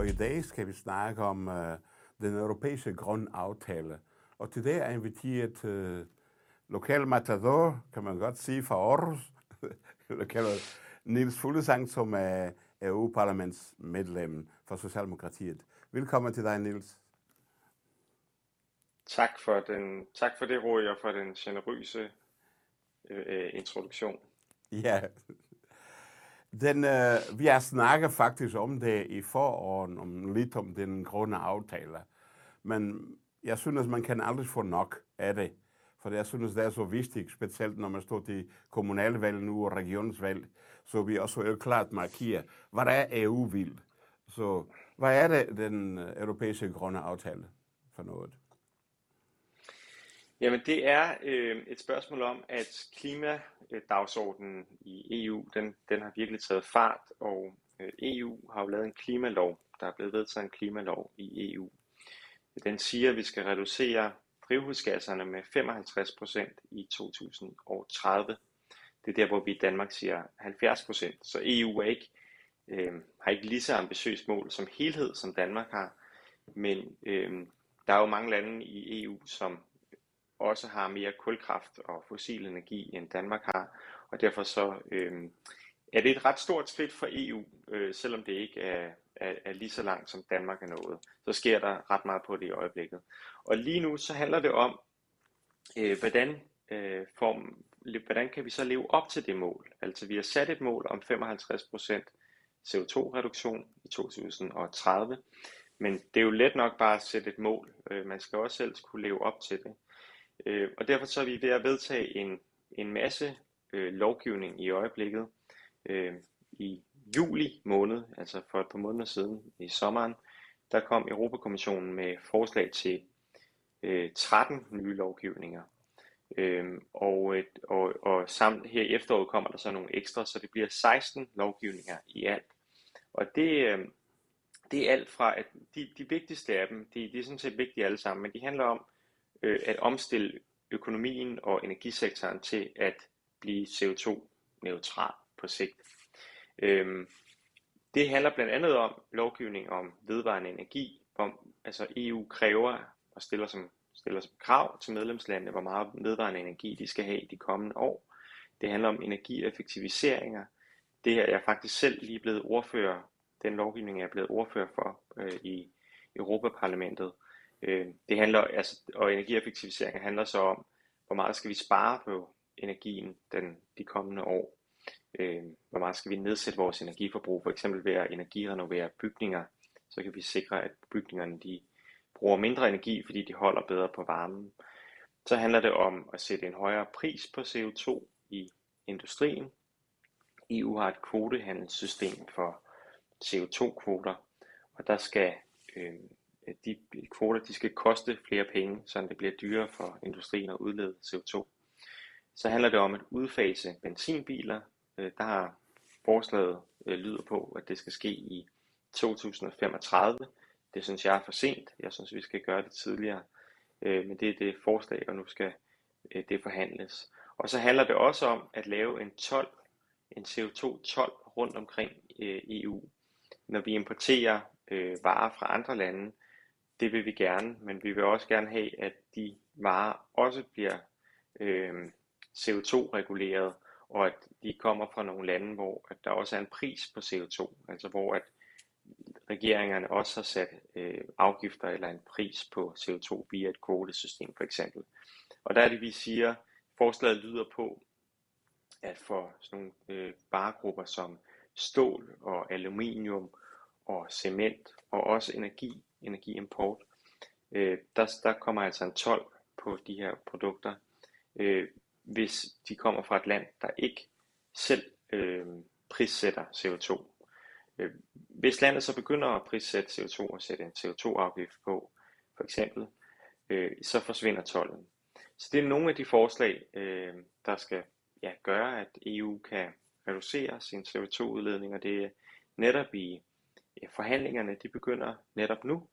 Og i dag skal vi snakke om uh, den europæiske grønne aftale. Og til det er inviteret uh, lokal matador, kan man godt sige, fra Aarhus. lokal Niels Fuglesang, som er EU-parlamentsmedlem for Socialdemokratiet. Velkommen til dig, Niels. Tak for, den, tak for det, Roy, og for den generøse øh, introduktion. Ja, den, øh, vi har snakket faktisk om det i foråret, om lidt om den grønne aftale. Men jeg synes, man kan aldrig få nok af det. For jeg synes, det er så vigtigt, specielt når man står til kommunalvalg nu og regionsvalg, så vi også jo klart markerer, hvad er EU vil. Så hvad er det, den øh, europæiske grønne aftale for noget? Jamen det er øh, et spørgsmål om, at klimadagsordenen i EU, den, den har virkelig taget fart, og øh, EU har jo lavet en klimalov. Der er blevet vedtaget en klimalov i EU. Den siger, at vi skal reducere drivhusgasserne med 55% i 2030. Det er der, hvor vi i Danmark siger 70%. Så EU er ikke, øh, har ikke lige så ambitiøst mål som helhed, som Danmark har. Men øh, der er jo mange lande i EU, som også har mere kulkraft og fossil energi end Danmark har, og derfor så øh, er det et ret stort skridt for EU, øh, selvom det ikke er, er, er lige så langt som Danmark er nået. Så sker der ret meget på det i øjeblikket. Og lige nu så handler det om, øh, hvordan, øh, form, hvordan kan vi så leve op til det mål. Altså vi har sat et mål om 55% CO2-reduktion i 2030, men det er jo let nok bare at sætte et mål. Øh, man skal også selv kunne leve op til det. Øh, og derfor så er vi ved at vedtage en, en masse øh, lovgivning i øjeblikket. Øh, I juli måned, altså for et par måneder siden i sommeren, der kom Europakommissionen med forslag til øh, 13 nye lovgivninger. Øh, og, og, og samt her i efteråret kommer der så nogle ekstra, så det bliver 16 lovgivninger i alt. Og det, øh, det er alt fra, at de, de vigtigste af dem, de, de er sådan set vigtige alle sammen, men de handler om, øh, at omstille økonomien og energisektoren til at blive CO2-neutral på sigt. Øhm, det handler blandt andet om lovgivning om vedvarende energi, om altså EU kræver og stiller som, stiller som krav til medlemslandene, hvor meget vedvarende energi de skal have i de kommende år. Det handler om energieffektiviseringer. Det her er jeg faktisk selv lige blevet ordfører, den lovgivning er jeg blevet ordfører for øh, i Europaparlamentet. Øh, det handler, altså, og energieffektivisering handler så om, hvor meget skal vi spare på energien den, de kommende år. Øh, hvor meget skal vi nedsætte vores energiforbrug, for eksempel ved at energirenovere bygninger, så kan vi sikre, at bygningerne de bruger mindre energi, fordi de holder bedre på varmen. Så handler det om at sætte en højere pris på CO2 i industrien. EU har et kvotehandelssystem for CO2-kvoter, og der skal øh, Øh, de kvoter de skal koste flere penge, så det bliver dyrere for industrien at udlede CO2. Så handler det om at udfase benzinbiler. Øh, der har forslaget øh, lyder på, at det skal ske i 2035. Det synes jeg er for sent. Jeg synes, vi skal gøre det tidligere. Men det er det forslag, og nu skal det forhandles. Og så handler det også om at lave en 12, en CO2-12 rundt omkring EU. Når vi importerer varer fra andre lande, det vil vi gerne, men vi vil også gerne have, at de varer også bliver øh, CO2-reguleret, og at de kommer fra nogle lande, hvor at der også er en pris på CO2, altså hvor at regeringerne også har sat øh, afgifter eller en pris på CO2 via et kvotesystem for eksempel. Og der er det, vi siger, forslaget lyder på, at for sådan nogle øh, varegrupper som stål og aluminium og cement og også energi, energiimport, øh, der, der kommer altså en 12 på de her produkter, øh, hvis de kommer fra et land, der ikke selv øh, prissætter CO2. Øh, hvis landet så begynder at prissætte CO2 og sætte en CO2-afgift på, for eksempel, øh, så forsvinder tolden. Så det er nogle af de forslag, øh, der skal ja, gøre, at EU kan reducere sin CO2-udledning, og det er netop i Øh, forhandlingerne, de begynder netop nu,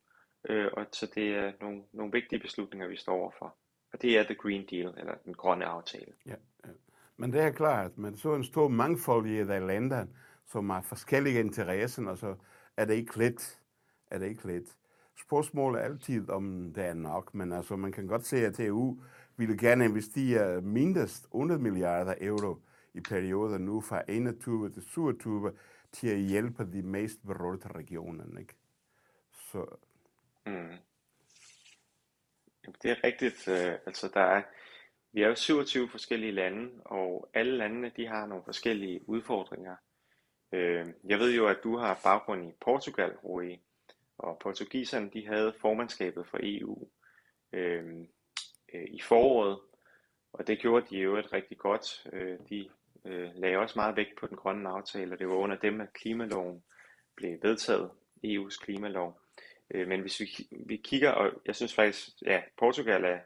Øh, og så det er nogle, nogle vigtige beslutninger, vi står overfor. Og det er The Green Deal, eller den grønne aftale. Ja, ja. Men det er klart, men så en stor mangfoldighed af lande, som har forskellige interesser, og så er det ikke lidt. Er det ikke lidt. Spørgsmålet er altid, om det er nok, men altså, man kan godt se, at EU ville gerne investere mindst 100 milliarder euro i perioden nu fra 21 til 27 til at hjælpe de mest berørte regioner. Ikke? Så... Mm. Det er rigtigt. Øh, altså, der er, vi er jo 27 forskellige lande, og alle landene de har nogle forskellige udfordringer. Øh, jeg ved jo, at du har baggrund i Portugal, Rui, og portugiserne de havde formandskabet for EU øh, øh, i foråret, og det gjorde de jo et rigtig godt. Øh, de øh, lagde også meget vægt på den grønne aftale, og det var under dem, at klimaloven blev vedtaget, EU's klimalov. Øh, men hvis vi, vi kigger, og jeg synes faktisk, ja, Portugal er,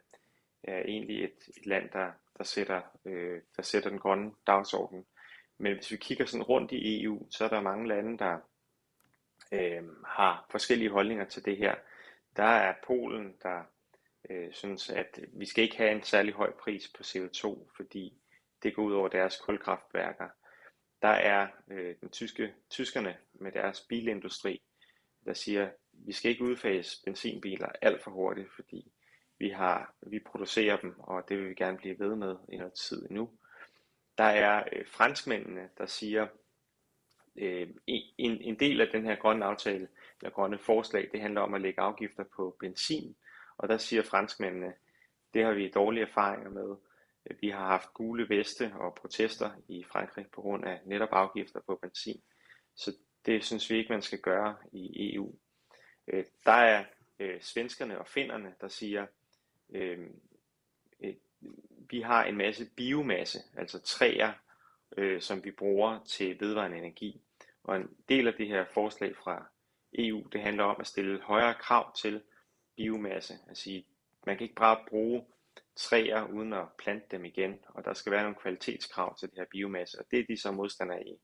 er egentlig et, et land, der, der, sætter, øh, der sætter den grønne dagsorden. Men hvis vi kigger sådan rundt i EU, så er der mange lande, der øh, har forskellige holdninger til det her. Der er Polen, der øh, synes, at vi skal ikke have en særlig høj pris på CO2, fordi det går ud over deres kulkraftværker. Der er øh, den tyske, tyskerne med deres bilindustri, der siger, vi skal ikke udfase benzinbiler alt for hurtigt, fordi vi, har, vi producerer dem, og det vil vi gerne blive ved med i noget tid endnu. Der er øh, franskmændene, der siger, øh, en, en del af den her grønne aftale, eller grønne forslag, det handler om at lægge afgifter på benzin, og der siger franskmændene, det har vi dårlige erfaringer med. Vi har haft gule veste og protester i Frankrig på grund af netop afgifter på benzin. Så det synes vi ikke, man skal gøre i EU. Øh, der er øh, svenskerne og finnerne, der siger, øh, øh, vi har en masse biomasse, altså træer, øh, som vi bruger til vedvarende energi. Og en del af det her forslag fra EU, det handler om at stille højere krav til biomasse. Altså man kan ikke bare bruge træer uden at plante dem igen, og der skal være nogle kvalitetskrav til det her biomasse, og det er de så modstandere i,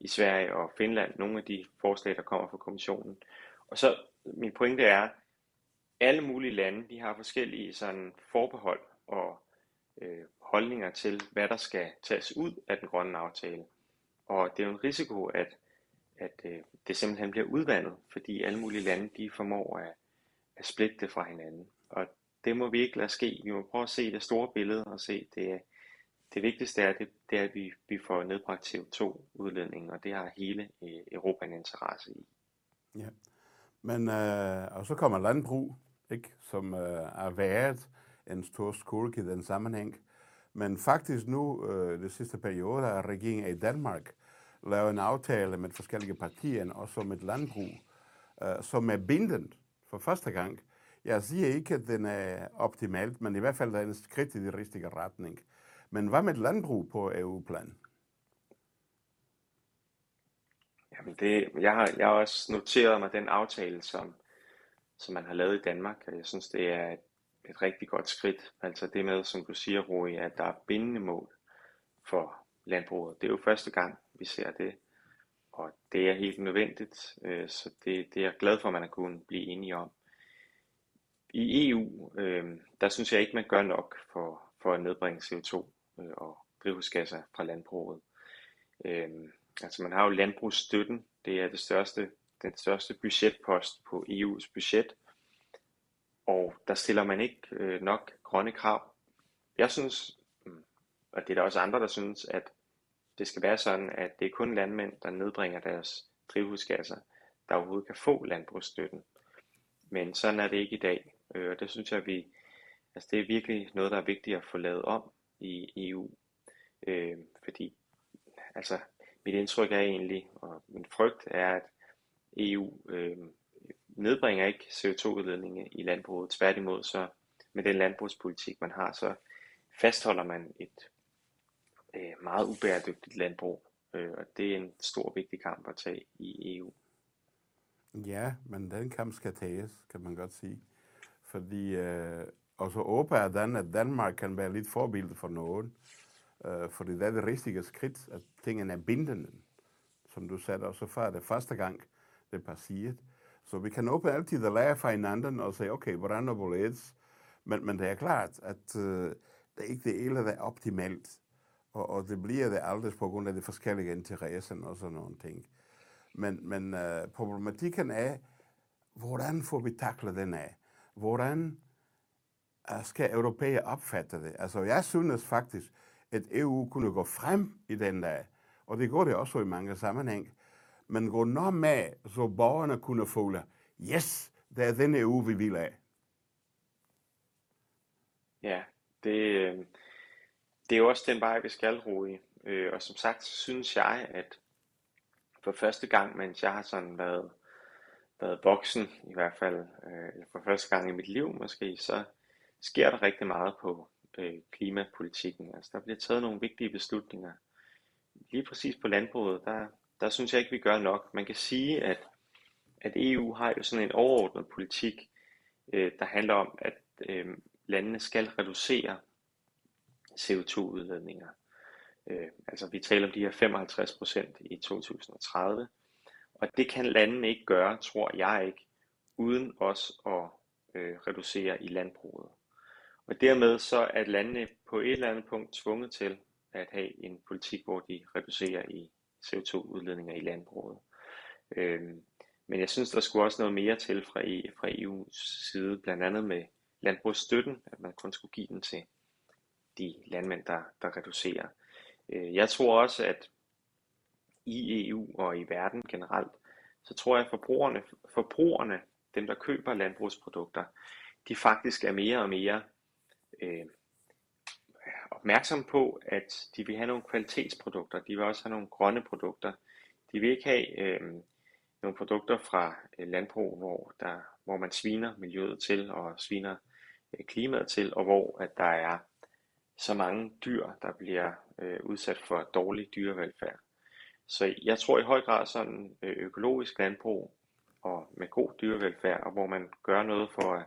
i Sverige og Finland, nogle af de forslag, der kommer fra kommissionen. Og så min pointe er, alle mulige lande, de har forskellige sådan forbehold og øh, holdninger til, hvad der skal tages ud af den grønne aftale. Og det er jo en risiko, at, at øh, det simpelthen bliver udvandet, fordi alle mulige lande, de formår at, at splitte det fra hinanden. Og det må vi ikke lade ske. Vi må prøve at se det store billede og se, det, det vigtigste er, det, det er at vi, vi får nedbragt CO2-udledningen, og det har hele øh, Europa en interesse i. Ja, men øh, og så kommer landbrug, ikke, som øh, er været en stor skurk i den sammenhæng. Men faktisk nu, øh, det sidste periode, har regeringen i Danmark lavet en aftale med forskellige partier, også med landbrug, øh, som er bindende for første gang. Jeg siger ikke, at den er optimalt, men i hvert fald er en skridt i den rigtige retning. Men hvad med landbrug på EU-plan? Jamen det, jeg, har, jeg har også noteret mig den aftale, som, som man har lavet i Danmark, og jeg synes, det er et, et rigtig godt skridt. Altså det med, som du siger, Rui, at der er bindende mål for landbruget. Det er jo første gang, vi ser det, og det er helt nødvendigt, øh, så det, det er jeg glad for, at man har kunnet blive enige om. I EU, øh, der synes jeg ikke, man gør nok for, for at nedbringe CO2 øh, og drivhusgasser fra landbruget. Øh, altså man har jo landbrugsstøtten, det er det største, den største budgetpost på EU's budget, og der stiller man ikke øh, nok grønne krav. Jeg synes, mm, og det er der også andre, der synes, at det skal være sådan, at det er kun landmænd, der nedbringer deres drivhusgasser, der overhovedet kan få landbrugsstøtten. Men sådan er det ikke i dag. Øh, og det synes jeg, vi, altså det er virkelig noget, der er vigtigt at få lavet om i EU. Øh, fordi, altså, mit indtryk er egentlig, og min frygt er, at EU øh, nedbringer ikke CO2-udledningen i landbruget. Tværtimod, så med den landbrugspolitik, man har, så fastholder man et øh, meget ubæredygtigt landbrug. Øh, og det er en stor, vigtig kamp at tage i EU. Ja, men den kamp skal tages, kan man godt sige. Fordi øh, også håber jeg, den, at Danmark kan være lidt forbilde for nogen. Øh, fordi det er det rigtige skridt, at tingene er bindende. Som du sagde, og så før det første gang, det passeret. Så vi kan åbne altid at lære fra hinanden og sige, okay, hvordan er hvorledes? Men, men det er klart, at øh, det er ikke det hele, der er optimalt. Og, og det bliver det aldrig på grund af de forskellige interesser og sådan nogle ting. Men, men øh, problematikken er, hvordan får vi taklet den af? Hvordan øh, skal europæer opfatte det? Altså, jeg synes faktisk, at EU kunne gå frem i den dag, og det går det også i mange sammenhæng, men gå nok med, så borgerne kunne føle, yes, det er den EU, vi vil af. Ja, det, øh, det er jo også den vej, vi skal, roe Øh, og som sagt, så synes jeg, at for første gang, mens jeg har sådan været, været voksen, i hvert fald, øh, eller for første gang i mit liv måske, så sker der rigtig meget på øh, klimapolitikken. Altså, der bliver taget nogle vigtige beslutninger. Lige præcis på landbruget, der, der synes jeg ikke, vi gør nok. Man kan sige, at, at EU har jo sådan en overordnet politik, øh, der handler om, at øh, landene skal reducere CO2-udledninger. Øh, altså vi taler om de her 55 procent i 2030, og det kan landene ikke gøre, tror jeg ikke, uden også at øh, reducere i landbruget. Og dermed så er landene på et eller andet punkt tvunget til at have en politik, hvor de reducerer i CO2-udledninger i landbruget. Øhm, men jeg synes, der skulle også noget mere til fra, e, fra EU's side, blandt andet med landbrugsstøtten, at man kun skulle give den til de landmænd, der, der reducerer. Øh, jeg tror også, at i EU og i verden generelt, så tror jeg, at forbrugerne, forbrugerne dem der køber landbrugsprodukter, de faktisk er mere og mere øh, opmærksom på, at de vil have nogle kvalitetsprodukter, de vil også have nogle grønne produkter. De vil ikke have øh, nogle produkter fra øh, landbrug, hvor, der, hvor man sviner miljøet til og sviner øh, klimaet til, og hvor at der er så mange dyr, der bliver øh, udsat for dårlig dyrevelfærd. Så jeg tror i høj grad sådan øh, økologisk landbrug og med god dyrevelfærd, og hvor man gør noget for at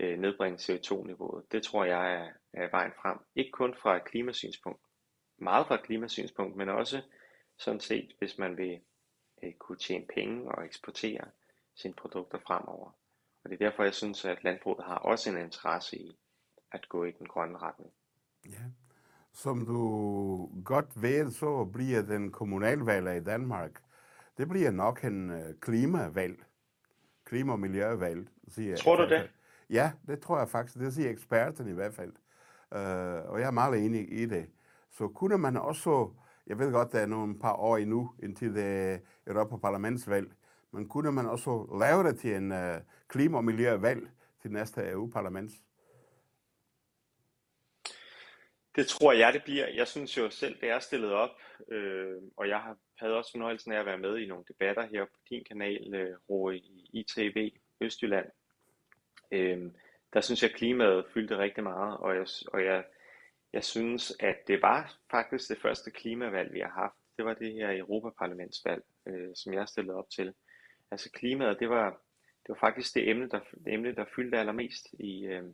øh, nedbringe CO2-niveauet, det tror jeg er, er vejen frem. Ikke kun fra et klimasynspunkt, meget fra et klimasynspunkt, men også sådan set, hvis man vil øh, kunne tjene penge og eksportere sine produkter fremover. Og det er derfor, jeg synes, at landbruget har også en interesse i at gå i den grønne retning. Ja. Som du godt ved, så bliver den kommunalvalg i Danmark, det bliver nok en øh, klimavalg. Klima- og miljøvalg, siger Tror du det? Ja, det tror jeg faktisk. Det siger eksperterne i hvert fald. Uh, og jeg er meget enig i det. Så kunne man også, jeg ved godt, der er nogle par år endnu, indtil det Europaparlamentsvalg, men kunne man også lave det til en uh, klima- og miljøvalg til næste EU-parlaments? Det tror jeg, det bliver. Jeg synes jo selv, det er stillet op, øh, og jeg har, havde også fornøjelsen af at være med i nogle debatter her på din kanal, øh, Roe, i ITV Østjylland. Øh, der synes jeg, at klimaet fyldte rigtig meget, og jeg, og jeg, jeg synes, at det var faktisk det første klimavalg, vi har haft. Det var det her Europaparlamentsvalg, øh, som jeg stillede op til. Altså klimaet, det var, det var faktisk det emne, der, det emne, der fyldte allermest i, øh,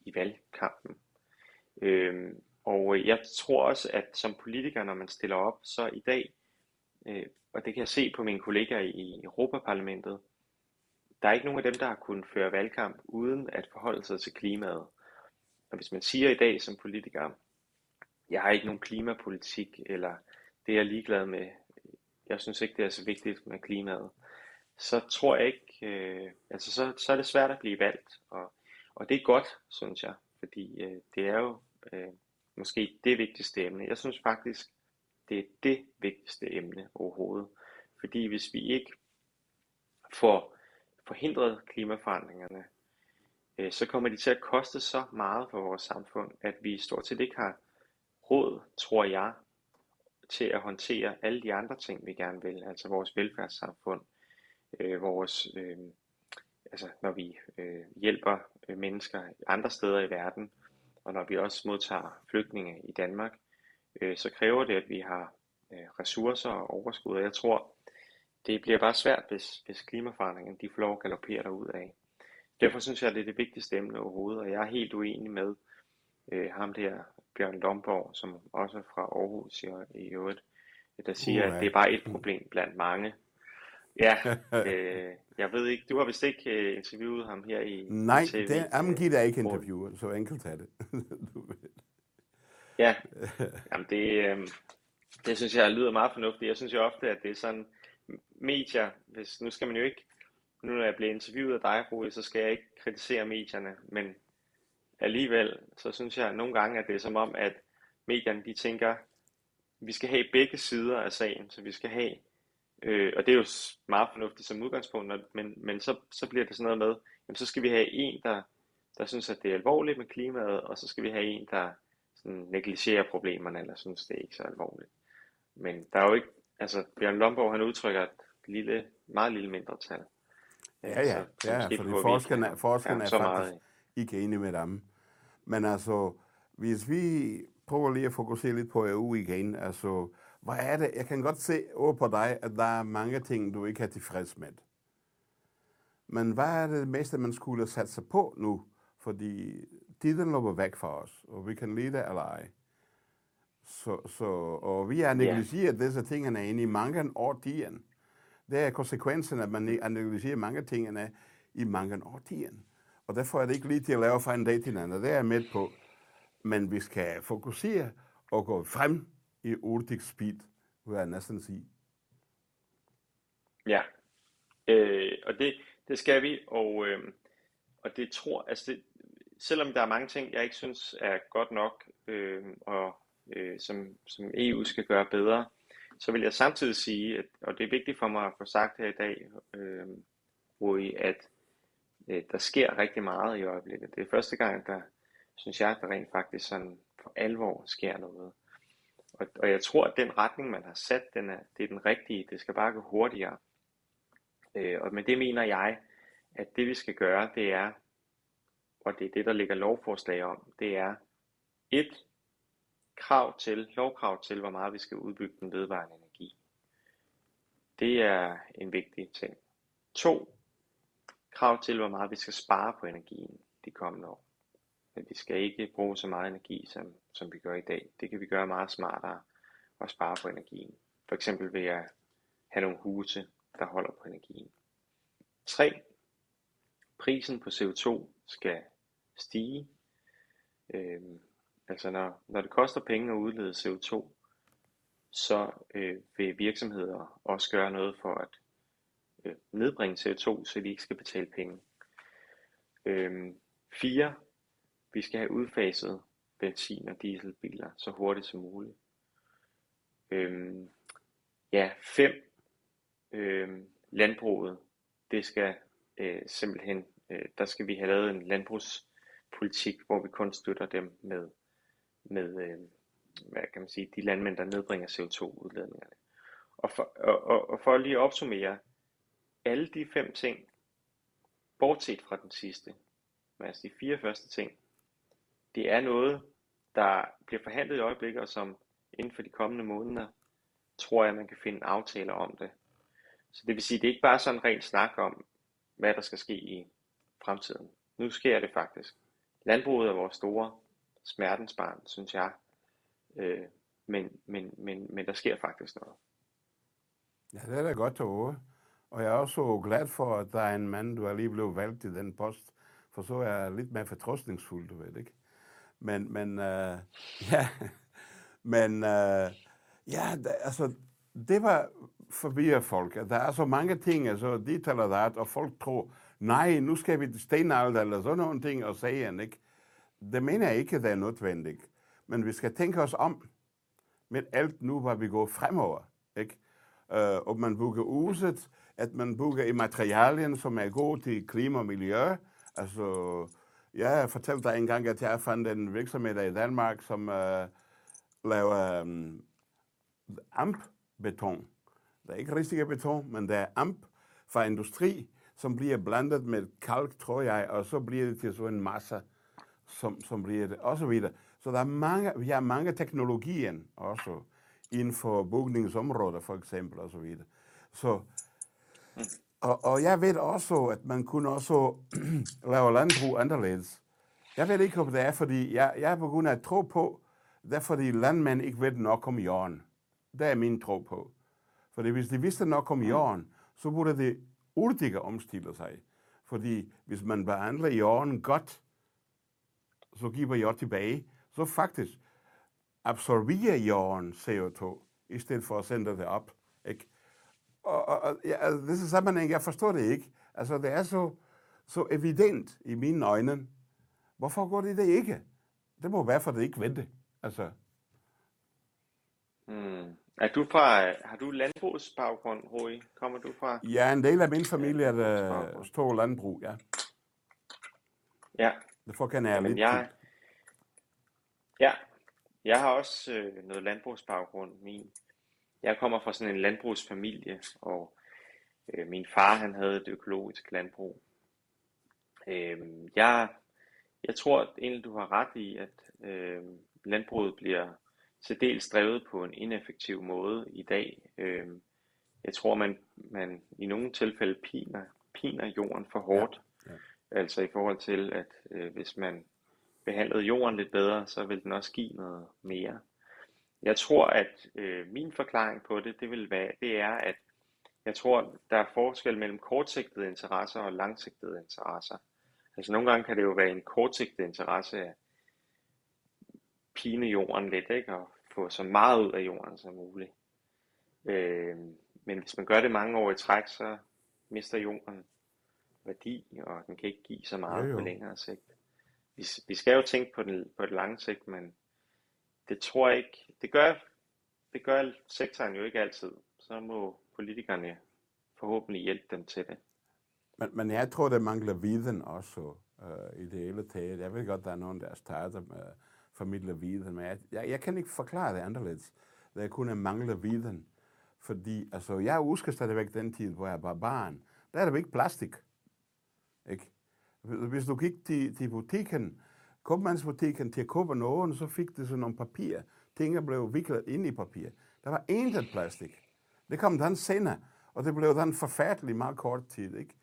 i valgkampen. Øhm, øh, og jeg tror også, at som politiker, når man stiller op, så i dag, øh, og det kan jeg se på mine kollegaer i Europaparlamentet, der er ikke nogen af dem, der har kunnet føre valgkamp uden at forholde sig til klimaet. Og hvis man siger i dag som politiker, jeg har ikke nogen klimapolitik, eller det er jeg ligeglad med, jeg synes ikke, det er så vigtigt med klimaet, så tror jeg ikke, øh, altså så, så er det svært at blive valgt. Og, og det er godt, synes jeg, fordi øh, det er jo øh, måske det vigtigste emne. Jeg synes faktisk, det er det vigtigste emne overhovedet. Fordi hvis vi ikke får forhindret klimaforandringerne, øh, så kommer de til at koste så meget for vores samfund, at vi stort set ikke har råd, tror jeg, til at håndtere alle de andre ting, vi gerne vil, altså vores velfærdssamfund, øh, vores, øh, altså når vi øh, hjælper øh, mennesker andre steder i verden, og når vi også modtager flygtninge i Danmark, øh, så kræver det, at vi har øh, ressourcer og overskud, og jeg tror, det bliver bare svært, hvis, hvis klimaforandringerne de får lov at galoppere ud af. Derfor synes jeg, at det er det vigtigste emne overhovedet, og jeg er helt uenig med øh, ham der, Bjørn Lomborg, som også er fra Aarhus i, i øvrigt, der siger, uh, at det er bare et problem blandt mange. Ja, øh, jeg ved ikke, du har vist ikke øh, interviewet ham her i Nej, TV, det, jamen, giver der ikke interview, så enkelt er det. ja, jamen det, øh, det synes jeg lyder meget fornuftigt. Jeg synes jo ofte, at det er sådan, medier, hvis, nu skal man jo ikke, nu når jeg bliver interviewet af dig, Rui, så skal jeg ikke kritisere medierne, men alligevel, så synes jeg nogle gange, at det er som om, at medierne, de tænker, vi skal have begge sider af sagen, så vi skal have, øh, og det er jo meget fornuftigt som udgangspunkt, men, men så, så bliver det sådan noget med, jamen, så skal vi have en, der, der synes, at det er alvorligt med klimaet, og så skal vi have en, der sådan negligerer problemerne, eller synes, det er ikke så alvorligt. Men der er jo ikke, altså Bjørn Lomborg, han udtrykker et lille, meget lille mindre tal. Ja, ja, så, ja, fordi forskerne, forskerne ja, er faktisk meget. ikke enige med dem. Men altså, hvis vi prøver lige at fokusere lidt på EU igen, altså, hvad er det? Jeg kan godt se over på dig, at der er mange ting, du ikke er tilfreds med. Men hvad er det meste, man skulle satse på nu? Fordi tiden løber væk fra os, og vi kan lide det eller ej. Så, så, og vi har negligeret yeah. disse tingene ind i mange årtier. Det er konsekvensen, at man har negligeret mange tingene i mange årtier. Og derfor er det ikke lige til at lave fra en dag til en anden. Det er jeg med på. Men vi skal fokusere og gå frem i Urtik speed, vil jeg næsten sige. Ja, øh, og det, det skal vi, og, øh, og det tror, altså det, selvom der er mange ting, jeg ikke synes er godt nok, øh, og øh, som, som EU skal gøre bedre, så vil jeg samtidig sige, at, og det er vigtigt for mig at få sagt her i dag, øh, Rui, at øh, der sker rigtig meget i øjeblikket. Det er første gang, der synes jeg, at der rent faktisk sådan for alvor sker noget. Og, og jeg tror, at den retning, man har sat, den er, det er den rigtige. Det skal bare gå hurtigere. Øh, og med det mener jeg, at det vi skal gøre, det er, og det er det, der ligger lovforslag om, det er et krav til, lovkrav til, hvor meget vi skal udbygge den vedvarende energi. Det er en vigtig ting. To, krav til, hvor meget vi skal spare på energien de kommende år. Men vi skal ikke bruge så meget energi, som, som vi gør i dag. Det kan vi gøre meget smartere og spare på energien. For eksempel ved at have nogle huse, der holder på energien. 3. Prisen på CO2 skal stige. Øhm, altså når, når det koster penge at udlede CO2, så øh, vil virksomheder også gøre noget for at øh, nedbringe CO2, så de ikke skal betale penge. Øhm, 4. Vi skal have udfaset benzin- og dieselbiler så hurtigt som muligt. Øhm, ja, fem Øhm, landbruget, det skal øh, simpelthen, øh, der skal vi have lavet en landbrugspolitik, hvor vi kun støtter dem med, med øh, hvad kan man sige, de landmænd, der nedbringer CO2-udledningerne. Og for, og, og, og for lige at opsummere, alle de fem ting, bortset fra den sidste, altså de fire første ting, det er noget, der bliver forhandlet i øjeblikket, og som inden for de kommende måneder, tror jeg, man kan finde aftaler om det. Så det vil sige, det er ikke bare sådan rent snak om, hvad der skal ske i fremtiden. Nu sker det faktisk. Landbruget er vores store smertensbarn, synes jeg. Øh, men, men, men, men der sker faktisk noget. Ja, det er da godt at høre. Og jeg er også glad for, at der er en mand, du er lige blevet valgt i den post, for så er jeg lidt mere fortrøstningsfuld, du ved ikke. Men, men øh, ja, men øh, ja, da, altså, det var forvirret folk. Der er så mange ting, altså de taler det, og folk tror, nej, nu skal vi til stenalder eller sådan nogle ting og sige, ikke? Det mener jeg ikke, det er nødvendigt. Men vi skal tænke os om med alt nu, hvor vi går fremover. Ikke? Uh, og man bygger huset, at man bygger i materialien, som er gode til klima og miljø. Altså, jeg fortalte dig engang, at jeg fandt en virksomhed i Danmark, som uh, laver um, amp-beton. Det er ikke rigtig beton, men det er amp fra industri, som bliver blandet med kalk, tror jeg, og så bliver det til sådan en masse, som, som bliver det, og så videre. Så der er mange, vi har mange teknologier også inden for bygningsområder, for eksempel, og så videre. Så og, og jeg ved også, at man kunne også lave landbrug anderledes. Jeg ved ikke, om det er, fordi jeg, jeg er begyndt at tro på, det er fordi landmænd ikke ved nok om jorden. Det er min tro på. Fordi hvis de vidste nok om jorden, så burde det hurtigere omstille sig. Fordi hvis man behandler jorden godt, så giver jorden tilbage, så faktisk absorberer jorden CO2, i stedet for at sende det op. Ikke? Og, og, og ja, altså, det er sammenhæng, jeg forstår det ikke. Altså, det er så, så evident i mine øjne. Hvorfor går det det ikke? Det må være, for det ikke vente. Altså. Hmm. Er du fra, har du landbrugsbaggrund, Rui? Kommer du fra? Ja, en del af min familie er der stor landbrug, ja. Ja. Derfor kan jeg Jamen, lidt jeg, ja, jeg har også øh, noget landbrugsbaggrund. Min, jeg kommer fra sådan en landbrugsfamilie, og øh, min far han havde et økologisk landbrug. Øh, jeg, jeg tror egentlig, du har ret i, at øh, landbruget bliver til dels drevet på en ineffektiv måde i dag. Øh, jeg tror, man, man i nogle tilfælde piner, piner jorden for hårdt. Ja. Ja. Altså i forhold til, at øh, hvis man behandlede jorden lidt bedre, så vil den også give noget mere. Jeg tror, at øh, min forklaring på det, det, vil være, det er, at jeg tror, der er forskel mellem kortsigtede interesser og langsigtede interesser. Altså nogle gange kan det jo være en kortsigtet interesse at pine jorden lidt, ikke? og få så meget ud af jorden som muligt. Øh, men hvis man gør det mange år i træk, så mister jorden værdi, og den kan ikke give så meget jo, jo. på længere sigt. Vi, vi skal jo tænke på, den, på det lange sigt, men det tror jeg ikke, det gør, det gør sektoren jo ikke altid. Så må politikerne forhåbentlig hjælpe dem til det. Men, men jeg tror, det mangler viden også øh, i det hele taget. Jeg ved godt, der er nogen, der starter med at formidle viden, men jeg, jeg, jeg kan ikke forklare det anderledes. Der kunne kun mangler viden. Fordi altså, jeg husker stadigvæk den tid, hvor jeg var barn. Der er der ikke plastik. Ikke? Hvis du gik til, til butikken, købmandsbutikken til at købe noget, og så fik du sådan nogle papir. Tingene blev viklet ind i papir. Der var intet plastik. Det kom den senere, og det blev den forfærdelig meget kort tid. Ikke?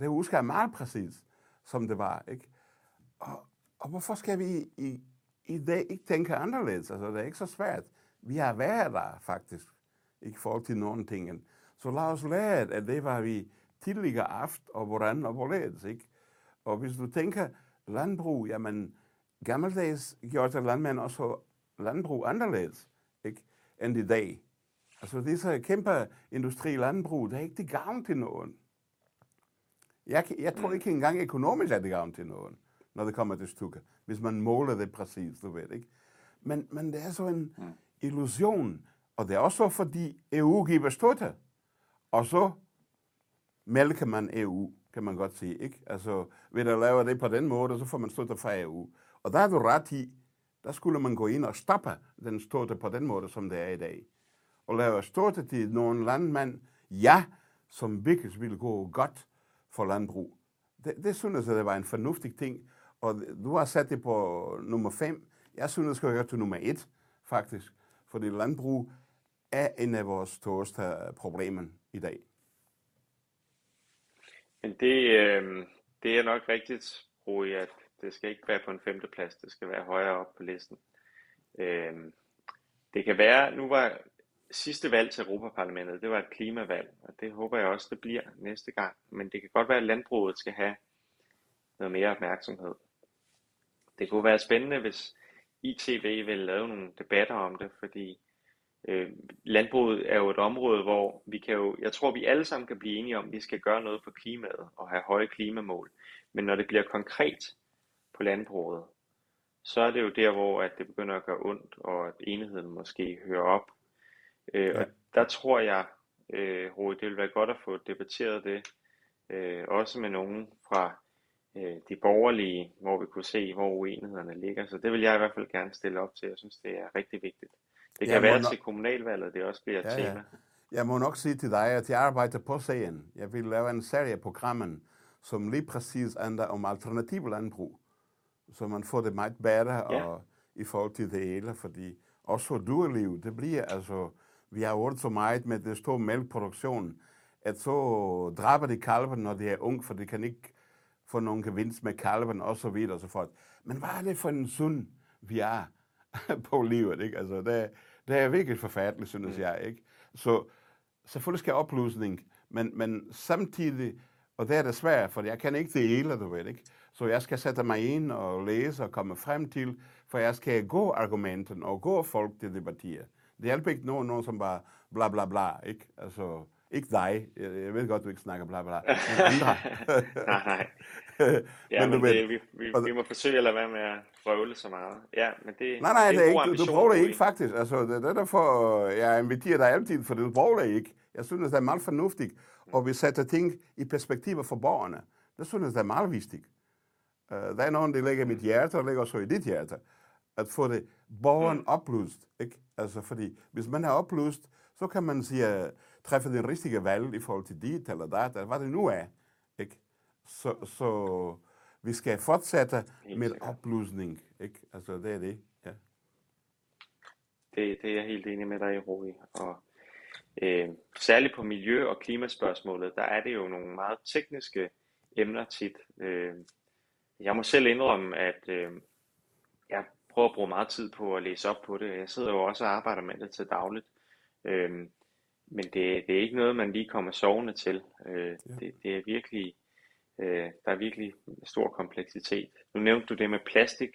Det husker jeg meget præcis, som det var. Ikke? Og, og hvorfor skal vi i, i, i dag ikke tænke anderledes? Altså, det er ikke så svært. Vi har været der, faktisk, i forhold til nogle ting. Så lad os lære, at det var vi tidligere aft, og hvordan og hvorledes. Ikke? Og hvis du tænker landbrug, jamen, gammeldags gjorde landmænd også landbrug anderledes, ikke? end i dag. Altså, så kæmpe industri landbrug, det er ikke det gavn til nogen. Jeg, jeg tror ikke engang økonomisk er det gavn til nogen, når det kommer til stykker, hvis man måler det præcis, du ved, ikke? Men, men det er så en illusion, og det er også fordi EU giver støtte, og så mælker man EU, kan man godt sige, ikke? Altså, ved at lave det på den måde, så får man støtte fra EU. Og der er du ret i, der skulle man gå ind og stoppe den støtte på den måde, som det er i dag. Og lave støtte til nogle landmænd, ja, som virkelig ville gå godt for landbrug. Det, det synes jeg, det var en fornuftig ting. Og du har sat det på nummer 5. Jeg synes, det skal høre til nummer 1, faktisk. Fordi landbrug er en af vores største problemer i dag. Men det, øh, det er nok rigtigt, Rui, at det skal ikke være på en femteplads, det skal være højere op på listen. Øh, det kan være, nu var sidste valg til Europaparlamentet, det var et klimavalg, og det håber jeg også, det bliver næste gang. Men det kan godt være, at landbruget skal have noget mere opmærksomhed. Det kunne være spændende, hvis ITV vil lave nogle debatter om det, fordi øh, landbruget er jo et område, hvor vi kan jo, jeg tror, vi alle sammen kan blive enige om, at vi skal gøre noget for klimaet og have høje klimamål. Men når det bliver konkret på landbruget, så er det jo der, hvor at det begynder at gøre ondt, og at enigheden måske hører op. Øh, ja. Og der tror jeg, øh, Rode, det vil være godt at få debatteret det, øh, også med nogen fra øh, de borgerlige, hvor vi kunne se, hvor uenighederne ligger. Så det vil jeg i hvert fald gerne stille op til. Jeg synes, det er rigtig vigtigt. Det kan være nok... til kommunalvalget, det også bliver et ja, tema. Ja. Jeg må nok sige til dig, at jeg arbejder på sagen. Jeg vil lave en serie af programmen, som lige præcis handler om alternativ landbrug. Så man får det meget bedre ja. og, i forhold til det hele, fordi også for dyreliv, det bliver altså, vi har hørt så meget med det store mælkeproduktion, at så dræber de kalven, når de er ung, for de kan ikke få nogen gevinst med kalven, og så videre og så fort. Men hvad er det for en sund, vi er? på livet. Ikke? Altså, det, det er virkelig forfærdeligt, synes mm. jeg. Ikke? Så selvfølgelig skal oplysning, men, men samtidig, og det er det svært, for jeg kan ikke det hele, du ved ikke. Så jeg skal sætte mig ind og læse og komme frem til, for jeg skal gå argumenten og gå folk til debattere. Det hjælper ikke nogen, nogen som bare bla bla bla, ikke? Altså, Ikke dig. Jeg, ved godt, du ikke snakker bla bla. Men andre. nej, nej. Ja, men, men du det, vi, vi, vi må forsøge at lade være med at frøvle så meget. Ja, men det, nej, nej, det er, det er ikke, du, du bruger det ikke faktisk. Altså, det er derfor, jeg inviterer dig altid, for du bruger det ikke. Jeg synes, det er meget fornuftigt, og vi sætter ting i perspektiver for borgerne. Det synes jeg, det er meget vigtigt. Der er nogen, der ligger i mit hjerte, og ligger også i dit hjerte. At få det borgeren mm. oplyst. Ikke? Altså, fordi hvis man er oplyst, så kan man sige, træffe den rigtige valg i forhold til dit eller dat, eller hvad det nu er. Ikke? Så, så vi skal fortsætte helt med sikkert. oplysning. Ikke? Altså, det er det. Ja. Det, det er jeg helt enig med dig i, Rui. Og øh, særligt på miljø- og klimaspørgsmålet, der er det jo nogle meget tekniske emner tit. Øh, jeg må selv indrømme, at øh, jeg prøver at bruge meget tid på at læse op på det. Jeg sidder jo også og arbejder med det til dagligt. Øh, men det, det er ikke noget, man lige kommer sovende til. Øh, ja. det, det er virkelig, øh, der er virkelig stor kompleksitet. Nu nævnte du det med plastik.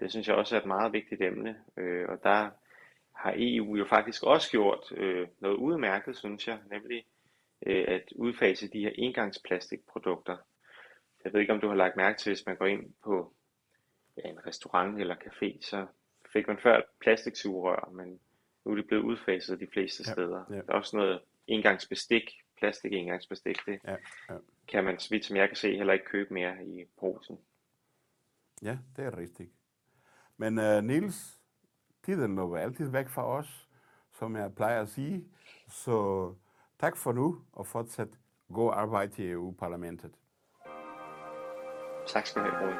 Det synes jeg også er et meget vigtigt emne. Øh, og der har EU jo faktisk også gjort øh, noget udmærket, synes jeg, nemlig øh, at udfase de her engangsplastikprodukter. Jeg ved ikke, om du har lagt mærke til, hvis man går ind på ja, en restaurant eller café, så fik man før plastiksugerør, men nu er det blevet udfaset de fleste ja, steder. Ja. Der er også noget engangsbestik, plastik engangsbestik, det ja, ja. kan man, så vidt som jeg kan se, heller ikke købe mere i posen. Ja, det er rigtigt. Men uh, Niels, tiden løber altid væk fra os, som jeg plejer at sige. Så tak for nu, og fortsat god arbejde i EU-parlamentet. Tak skal du have, Rui.